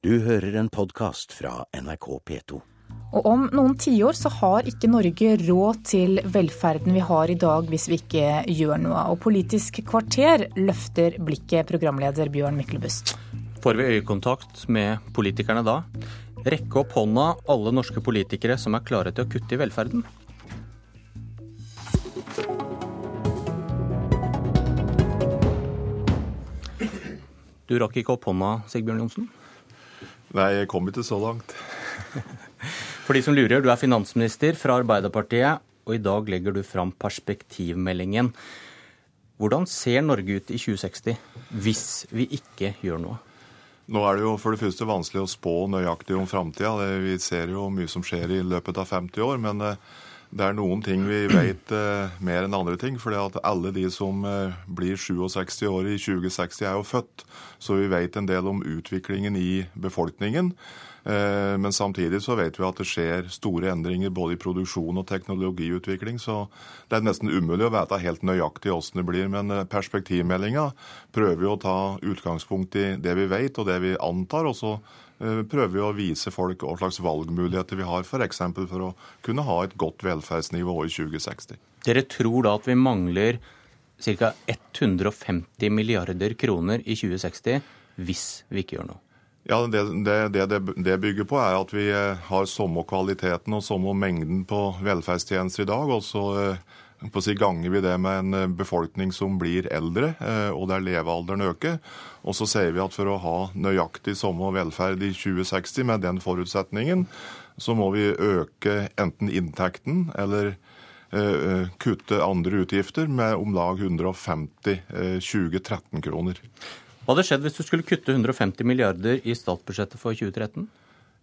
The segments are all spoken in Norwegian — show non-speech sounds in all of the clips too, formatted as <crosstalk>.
Du hører en podkast fra NRK P2. Og om noen tiår så har ikke Norge råd til velferden vi har i dag hvis vi ikke gjør noe. Og Politisk kvarter løfter blikket, programleder Bjørn Myklebust. Får vi øyekontakt med politikerne da? Rekke opp hånda alle norske politikere som er klare til å kutte i velferden? Du rakk ikke opp hånda, Sigbjørn Johnsen? Nei, jeg kom ikke så langt. <laughs> For de som lurer, du er finansminister fra Arbeiderpartiet, og i dag legger du fram perspektivmeldingen. Hvordan ser Norge ut i 2060 hvis vi ikke gjør noe? Nå er det jo for det første vanskelig å spå nøyaktig om framtida. Vi ser jo mye som skjer i løpet av 50 år. Men eh, det er noen ting vi vet eh, mer enn andre ting. For alle de som eh, blir 67 år i 2060, er jo født. Så vi vet en del om utviklingen i befolkningen. Eh, men samtidig så vet vi at det skjer store endringer både i produksjon og teknologiutvikling. Så det er nesten umulig å vite helt nøyaktig åssen det blir. Men eh, perspektivmeldinga prøver jo å ta utgangspunkt i det vi vet og det vi antar. og så prøver vi å vise folk hva slags valgmuligheter vi har, f.eks. For, for å kunne ha et godt velferdsnivå i 2060. Dere tror da at vi mangler ca. 150 milliarder kroner i 2060 hvis vi ikke gjør noe? Ja, det det, det det, bygger på, er at vi eh, har samme kvaliteten og samme mengden på velferdstjenester i dag. Og så eh, si, ganger vi det med en eh, befolkning som blir eldre, og der levealderen øker. Og så sier vi at for å ha nøyaktig samme velferd i 2060 med den forutsetningen, så må vi øke enten inntekten eller kutte andre utgifter med om lag 150 2013-kroner. Hva hadde skjedd hvis du skulle kutte 150 milliarder i statsbudsjettet for 2013?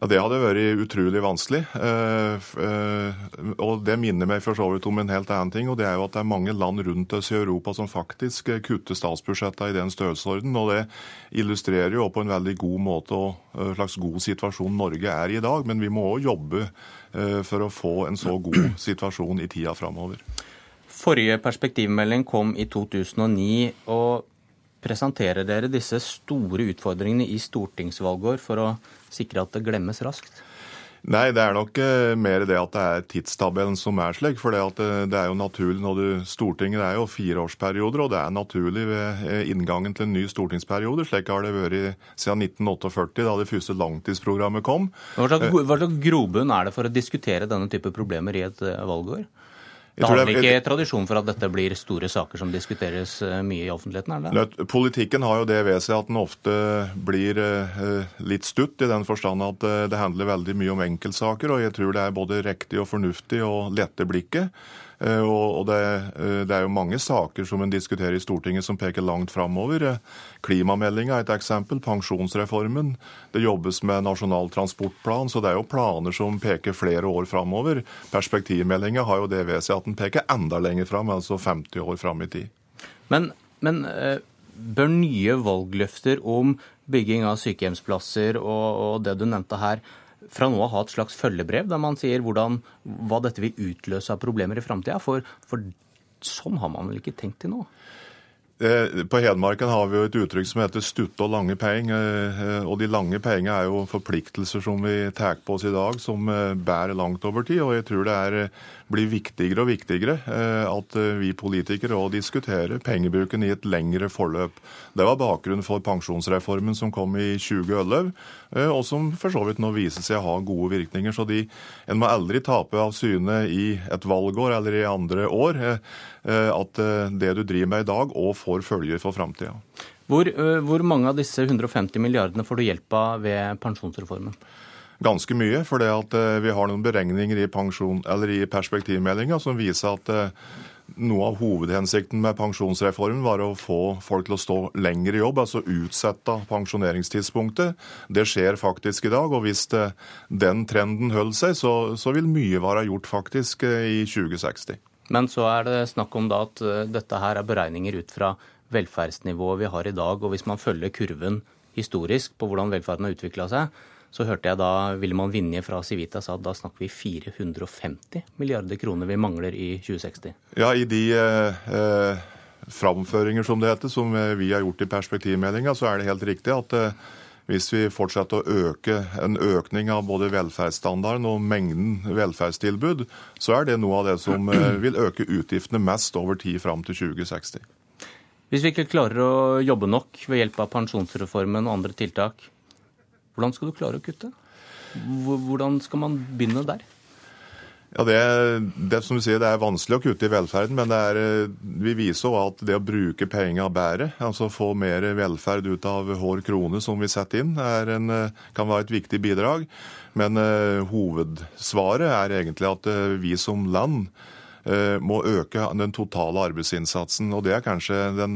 Ja, Det hadde vært utrolig vanskelig. Eh, eh, og Det minner meg for så vidt om en helt annen ting. og Det er jo at det er mange land rundt oss i Europa som faktisk kutter statsbudsjettene i den størrelsesorden. og Det illustrerer jo på en veldig god måte og slags god situasjon Norge er i i dag. Men vi må òg jobbe eh, for å få en så god situasjon i tida framover. Forrige perspektivmelding kom i 2009. og presenterer dere disse store utfordringene i stortingsvalgår for å sikre at det glemmes raskt? Nei, det er nok eh, mer det at det er tidstabellen som er slik. For det, eh, det er jo naturlig når du Stortinget er jo fireårsperioder, og det er naturlig ved eh, inngangen til en ny stortingsperiode. Slik har det vært siden 1948, da det første langtidsprogrammet kom. Hva slags grobunn er det for å diskutere denne type problemer i et valgår? Det har vel ikke tradisjon for at dette blir store saker som diskuteres eh, mye i offentligheten? er det? Politikken har jo det ved seg at den ofte blir eh, litt stutt, i den forstand at eh, det handler veldig mye om enkeltsaker. Og jeg tror det er både riktig og fornuftig å lette blikket. Eh, og eh, det, er jo mange saker som en diskuterer i Stortinget som peker langt framover. Eh, klimameldinga er et eksempel. Pensjonsreformen. Det jobbes med Nasjonal transportplan. Så det er jo planer som peker flere år framover. Perspektivmeldinga har jo det ved seg at den peker enda lenger fram, altså 50 år fram i tid. Men, men bør nye valgløfter om bygging av sykehjemsplasser og, og det du nevnte her, fra nå av ha et slags følgebrev der man sier hvordan, hva dette vil utløse av problemer i framtida? For, for sånn har man vel ikke tenkt til nå? Eh, på Hedmarken har vi jo et uttrykk som heter 'stutte og lange penger'. Eh, og de lange pengene er jo forpliktelser som vi tar på oss i dag, som eh, bærer langt over tid. Og jeg tror det er, blir viktigere og viktigere at vi politikere òg diskuterer pengebruken i et lengre forløp. Det var bakgrunnen for pensjonsreformen som kom i 2011, og som for så vidt nå viser seg å ha gode virkninger. Så de, en må aldri tape av syne i et valgår eller i andre år at det du driver med i dag, får får følger for framtida. Hvor, hvor mange av disse 150 milliardene får du hjelp av ved pensjonsreformen? Ganske mye, for vi har noen beregninger i, pensjon, i perspektivmeldinga som viser at noe av hovedhensikten med pensjonsreformen var å få folk til å stå lenger i jobb, altså utsette pensjoneringstidspunktet. Det skjer faktisk i dag, og hvis det, den trenden holder seg, så, så, vil mye være gjort faktisk i 2060. Men så er det snakk om da at eh, dette her er beregninger ut fra velferdsnivået vi har i dag. Og hvis man følger kurven historisk på hvordan velferden har utvikla seg, så hørte jeg da William Vinje fra Civita sa at da snakker vi 450 milliarder kroner vi mangler i 2060. Ja, i de eh, eh, framføringer som det heter, som vi har gjort i perspektivmeldinga, så er det helt riktig at eh, hvis vi fortsetter å øke en økning av både velferdsstandarden og mengden velferdstilbud, så er det noe av det som eh, vil øke utgiftene mest over tid fram til 2060. Hvis vi ikke klarer å jobbe nok ved hjelp av pensjonsreformen og andre tiltak, hvordan skal du klare å kutte? Hvordan skal man begynne der? Ja, det, det, som du sier, det er vanskelig å kutte i velferden, men er, eh, vi viser også at det å bruke penger bedre, altså få mer velferd ut av hver krone som vi setter inn, en, eh, kan være et viktig bidrag. Men uh, hovedsvaret er egentlig at uh, vi som land uh, må øke den totale arbeidsinnsatsen. Og det er kanskje den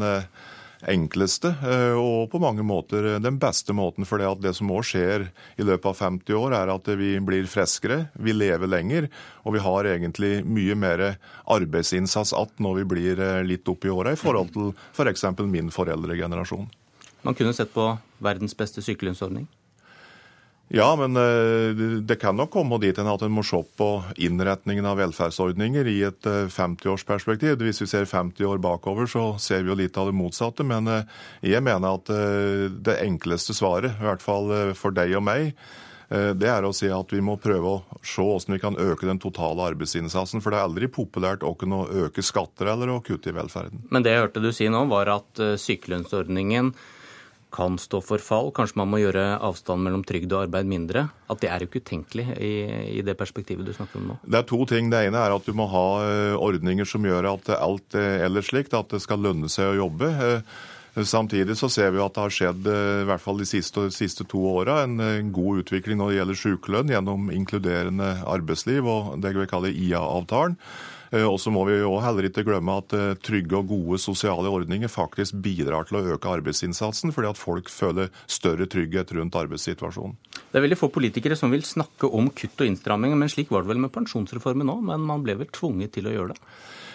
enkleste eh, og på mange måter den beste måten. For det som òg skjer i løpet av 50 år, er at vi blir friskere, vi lever lenger, og vi har egentlig mye mer arbeidsinnsats igjen når vi blir eh, litt opp i åra i forhold til f.eks. For min foreldregenerasjon. Man kunne sett på verdens beste sykelønnsordning? Ja, men eh, det kan nok komme dit at en må se på innretningen av velferdsordninger i et 50-årsperspektiv. Eh, Hvis vi ser 50 år bakover, så ser vi jo litt av det motsatte. Men eh, jeg mener at det enkleste svaret, i hvert fall for deg og meg, det er å si at vi må prøve å se hvordan vi kan øke den totale arbeidsinnsatsen. For det er aldri populært å kunne øke skatter eller å kutte i velferden. Men det jeg hørte du si nå, var at sykelønnsordningen kan stå for fall. Kanskje man må gjøre avstanden mellom trygd og arbeid mindre. At det er jo ikke utenkelig i, i, det perspektivet du snakker om nå. Det er to ting. Det ene er at du må ha eh, ordninger som gjør at alt er ellers slikt, at det skal lønne seg å jobbe. Eh, samtidig så ser vi at det har skjedd eh, i hvert fall de siste, siste to åra en god utvikling når det gjelder sykelønn gjennom inkluderende arbeidsliv og det vi kaller IA-avtalen. Eh, og så må vi jo heller ikke glemme at eh, trygge og gode sosiale ordninger faktisk bidrar til å øke arbeidsinnsatsen, fordi at folk føler større trygghet rundt arbeidssituasjonen. Det er veldig få politikere som vil snakke om kutt og innstramminger, men slik var det vel med pensjonsreformen òg, men man ble vel tvunget til å gjøre det?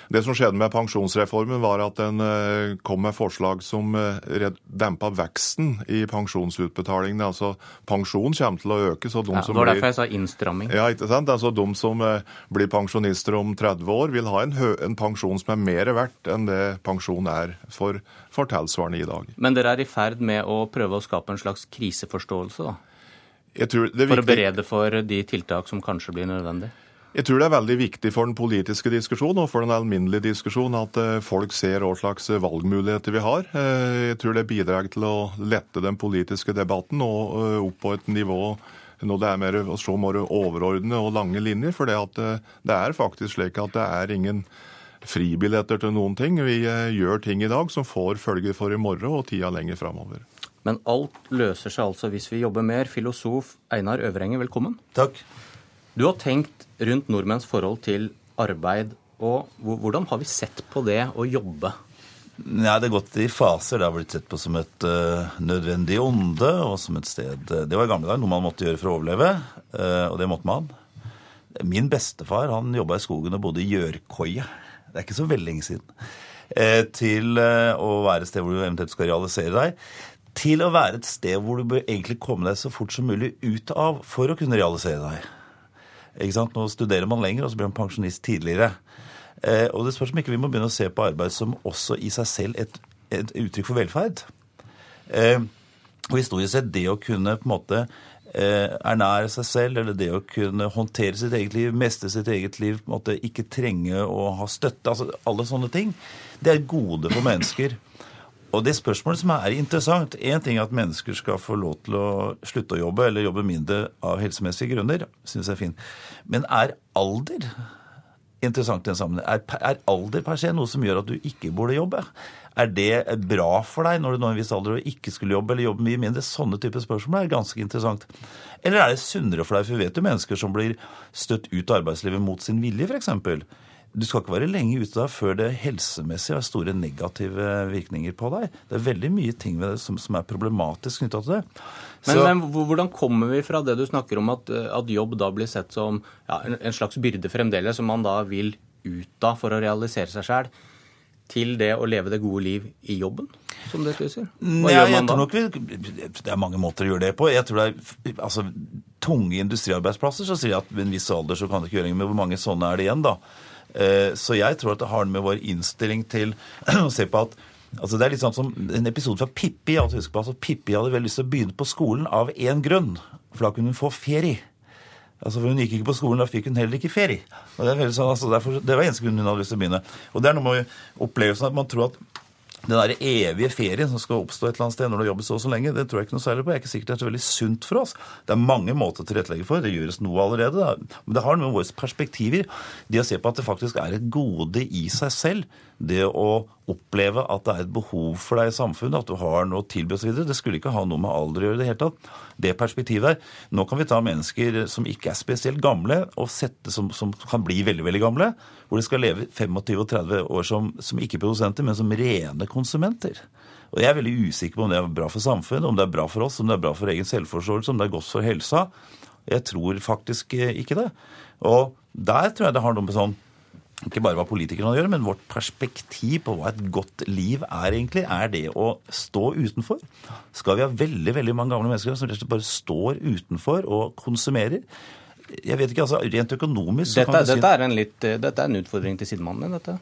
Det som skjedde med pensjonsreformen, var at den eh, kom med forslag som dempa veksten i pensjonsutbetalingene. Altså pensjon kommer til å øke. så de ja, som Det var derfor jeg sa innstramming. Ja, ikke sant? Altså De som blir pensjonister om 30 år, vil ha en, en pensjon som er mer verdt enn det pensjon er for, for tilsvarende i dag. Men dere er i ferd med å prøve å skape en slags kriseforståelse, da? for å berede for de tiltak som kanskje blir nødvendig? Jeg tror det er veldig viktig for den politiske diskusjonen og for den alminnelige diskusjonen at eh, folk ser hva slags valgmuligheter vi har. Eh, jeg tror det bidrar til å lette den politiske debatten og eh, opp på et nivå når det er mer så mer overordnede og lange linjer. For det, det er faktisk slik at det er ingen fribilletter til noen ting. Vi gjør ting i dag som får følger for i morgen og tida lenger framover. Men alt løser seg altså hvis vi jobber mer. Filosof Einar Øvrenge, velkommen. Takk. Du har tenkt rundt nordmenns forhold til arbeid, og hvordan har vi sett på det å jobbe? Ja, Det har gått i faser. Det har blitt sett på som et uh, nødvendig onde og som et sted Det var i gamle dager noe man måtte gjøre for å overleve, uh, og det måtte man. Min bestefar han jobba i skogen og bodde i gjørkoie. Det er ikke så veldig lenge siden. Til å være et sted hvor du eventuelt skal realisere deg. Til å være et sted hvor du bør egentlig komme deg så fort som mulig ut av for å kunne realisere deg. Ikke sant? Nå studerer man lenger, og så blir man pensjonist tidligere. Eh, og det spørs om ikke vi må begynne å se på arbeid som også i seg selv et, et uttrykk for velferd. Eh, og historisk sett det å kunne på en måte eh, ernære seg selv, eller det å kunne håndtere sitt eget liv, mestre sitt eget liv, på en måte ikke trenge å ha støtte, altså alle sånne ting, det er gode for mennesker. Og det spørsmålet som er interessant Én ting er at mennesker skal få lov til å slutte å jobbe eller jobbe mindre av helsemessige grunner. Synes jeg er fint. Men er alder interessant i den sammenheng? Er, er, alder per se noe som gjør at du ikke burde jobbe? Er det bra for deg når du når en viss alder og ikke skulle jobbe, eller jobbe mye mindre? Sånne typer spørsmål er ganske interessant. Eller er det sunnere for deg? For vi vet jo mennesker som blir støtt ut av arbeidslivet mot sin vilje, f.eks. Du skal ikke være lenge ute da før det helsemessig har store negative virkninger på deg. Det er veldig mye ting ved det som, som er problematisk knytta til det. Men, men, hvordan kommer vi fra det du snakker om, at, at jobb da blir sett som ja, en, slags byrde fremdeles, som man da vil ut av for å realisere seg sjæl? til det å leve det gode liv i jobben? som det skulle si? Hva gjør man da? Nok, det er mange måter å gjøre det på. Jeg tror det er altså, Tunge industriarbeidsplasser så sier jeg at ved en viss alder så kan det ikke gjøre noe, men hvor mange sånne er det igjen, da? Eh, så jeg tror at det har med vår innstilling til <clears throat> å se på at Altså Det er litt sånn som en episode fra Pippi. Altså, på, altså, Pippi hadde vel lyst til å begynne på skolen av én grunn. For da kunne hun få ferie. Altså, for Hun gikk ikke på skolen, da fikk hun heller ikke ferie. Og Det, er sånn, altså, derfor, det var eneste grunn hun hadde lyst til å begynne. Og det er noe med opplevelsen at man tror at den der evige ferien som skal oppstå et eller annet sted når du har jobbet så og så lenge, det tror jeg ikke noe særlig på. Jeg er ikke sikkert det er så veldig sunt for oss. Det er mange måter å tilrettelegge for. Det gjøres noe allerede. Da. Men det har noe med våre perspektiver. Det å se på at det faktisk er et gode i seg selv. Det å oppleve at det er et behov for deg i samfunnet, at du har noe å tilby osv. Det skulle ikke ha noe med alder å gjøre i det hele tatt. Det perspektivet her. Nå kan vi ta mennesker som ikke er spesielt gamle, og sette som, som kan bli veldig, veldig gamle hvor de skal leve 25 og 30 år som, som ikke-produsenter, men som rene konsumenter. Og Jeg er veldig usikker på om det er bra for samfunnet, om det er bra for oss, om det er bra for egen selvforståelse, om det er godt for helsa. Jeg tror faktisk ikke det. Og der tror jeg det har noe med sånn ikke bare hva politikerne gjør, men vårt perspektiv på hva et godt liv er egentlig, er det å stå utenfor. Skal vi ha veldig veldig mange gamle mennesker som rett og slett bare står utenfor og konsumerer? jeg vet ikke, altså Rent økonomisk dette, si dette, er en litt, eh, dette er en utfordring til sidemannen dette?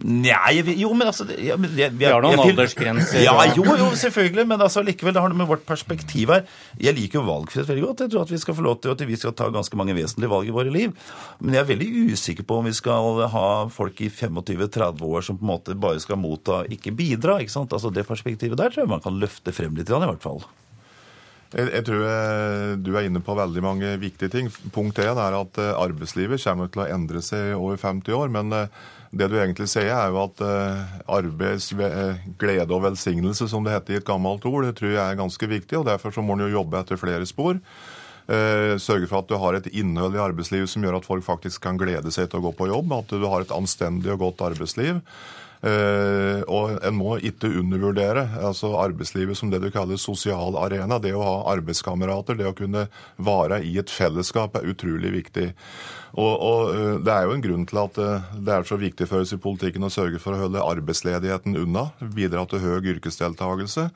Nei, jo, men altså ja, men jeg, Vi har noen aldersgrenser. Ja, jo, jo, selvfølgelig. Men altså, likevel, det har noe med vårt perspektiv her. Jeg liker jo valgfrihet veldig godt. Jeg tror at vi skal få lov til at vi skal ta ganske mange vesentlige valg i våre liv. Men jeg er veldig usikker på om vi skal ha folk i 25-30 år som på en måte bare skal motta, ikke bidra. ikke sant? Altså Det perspektivet der tror jeg man kan løfte frem litt, i hvert fall. Jeg, jeg tror jeg, du er inne på veldig mange viktige ting. Punkt én er at eh, arbeidslivet kommer til å endre seg over 50 år. Men eh, det du egentlig sier, er jo at eh, arbeids glede og velsignelse, som det heter i et gammelt ord, det tror jeg er ganske viktig. og Derfor så må en jo jobbe etter flere spor. Sørge for at du har et innhold i arbeidslivet som gjør at folk faktisk kan glede seg til å gå på jobb. At du har et anstendig og godt arbeidsliv. Uh, og en må ikke undervurdere altså arbeidslivet som det du kaller sosial arena. Det å ha arbeidskamerater, det å kunne være i et fellesskap, er utrolig viktig. Og, og uh, Det er jo en grunn til at uh, det er så viktig for oss i politikken å sørge for å holde arbeidsledigheten unna, bidra til høy yrkesdeltakelse.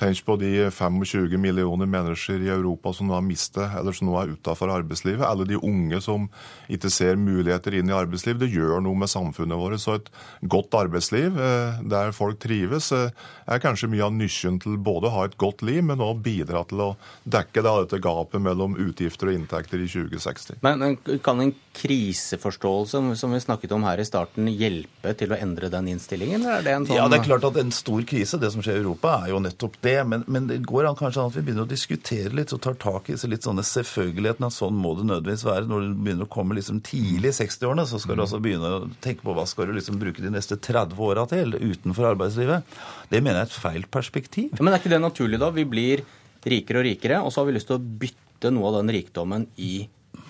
Tenk på de 25 millioner mennesker i Europa som nå har mistet, eller som nå er utafor arbeidslivet. Alle de unge som ikke ser muligheter inn i arbeidslivet. Det gjør noe med samfunnet vårt. Så et godt arbeidsliv eh, der folk trives, eh, er kanskje mye av nøkkelen til både å ha et godt liv, men òg bidra til å dekke dette gapet mellom utgifter og inntekter i 2060. Men kan en kriseforståelse, som vi snakket om her i starten, hjelpe til å endre den innstillingen? Det sånn... Ja, det er klart at en stor krise, det som skjer i Europa, er jo nettopp det. Men, men, det går an kanskje an at vi begynner å diskutere litt og tar tak i litt sånne selvfølgelighetene. At sånn må det nødvendigvis være. Når du begynner å komme liksom tidlig i 60-årene, så skal du altså begynne å tenke på hva skal du liksom bruke de neste 30 åra til utenfor arbeidslivet. Det mener jeg er et feil perspektiv. Men er ikke det naturlig, da? Vi blir rikere og rikere, og så har vi lyst til å bytte noe av den rikdommen i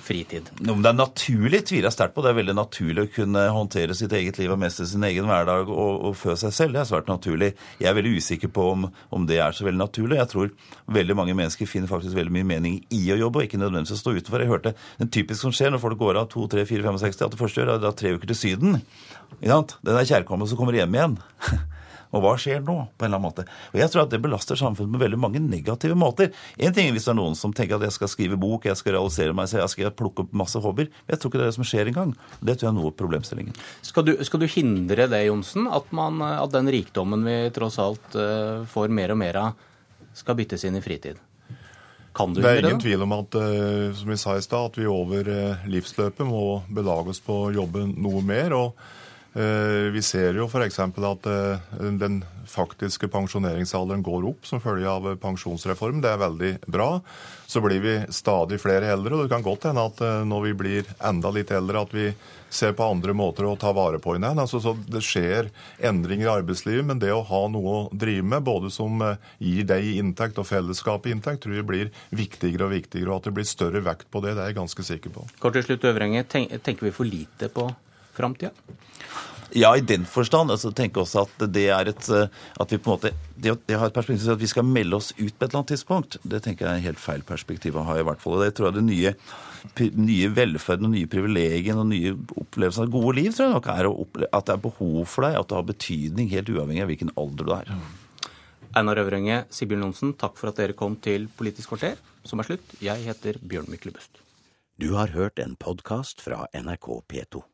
fritid? Om det er naturlig, tviler jeg sterkt på. Det er veldig naturlig å kunne håndtere sitt eget liv og mestre sin egen hverdag og, og fø seg selv. Det er svært naturlig. Jeg er veldig usikker på om, om, det er så veldig naturlig. Jeg tror veldig mange mennesker finner faktisk veldig mye mening i å jobbe, og ikke nødvendigvis å stå utenfor. Jeg hørte den typisk som skjer når folk går av 2, 3, 4, 65, at det første gjør er å dra tre uker til Syden. Den er kjærkommen som kommer hjem igjen. <laughs> Og hva skjer nå? på en eller annen måte. Og Jeg tror at det belaster samfunnet på veldig mange negative måter. En ting er hvis det er noen som tenker at jeg skal skrive bok, jeg skal realisere meg, så jeg skal plukke opp masse hobbyer. Men jeg tror ikke det er det som skjer engang. Det tror jeg er noe av problemstillingen. Skal du, skal du hindre det, Johnsen? At, man, at den rikdommen vi tross alt uh, får mer og mer av, skal byttes inn i fritid? Kan du det er ingen det? tvil om at uh, som vi sa i sted, at vi over uh, livsløpet må belage oss på å jobbe noe mer. og Eh, vi ser jo f.eks. at eh, den faktiske pensjoneringsalderen går opp som følge av pensjonsreform. Det er veldig bra. Så blir vi stadig flere eldre, og det kan godt hende at eh, når vi blir enda litt eldre, at vi ser på andre måter å ta vare på hverandre. Altså, så det skjer endringer i arbeidslivet, men det å ha noe å drive med, både som gir deg inntekt og fellesskapet inntekt, tror jeg blir viktigere og viktigere. Og at det blir større vekt på det, det er jeg ganske sikker på. Kort til slutt, Øvrenge. Tenker vi for lite på framtida? Ja, i den forstand. altså tenker også at det er et eh, at vi på en måte, det, det har et perspektiv at vi skal melde oss ut på et eller annet tidspunkt. Det tenker jeg er helt feil perspektiv å ha, i hvert fall. Og det tror jeg det nye, nye velferden og nye privilegiene og nye opplevelser av gode liv tror jeg nok er at det er behov for deg, at det har betydning helt uavhengig av hvilken alder du er. Einar Øvrenge, Sigbjørn Johnsen, takk for at dere kom til Politisk kvarter, som er slutt. Jeg heter Bjørn Myklebust. Du har hørt en podkast fra NRK P2.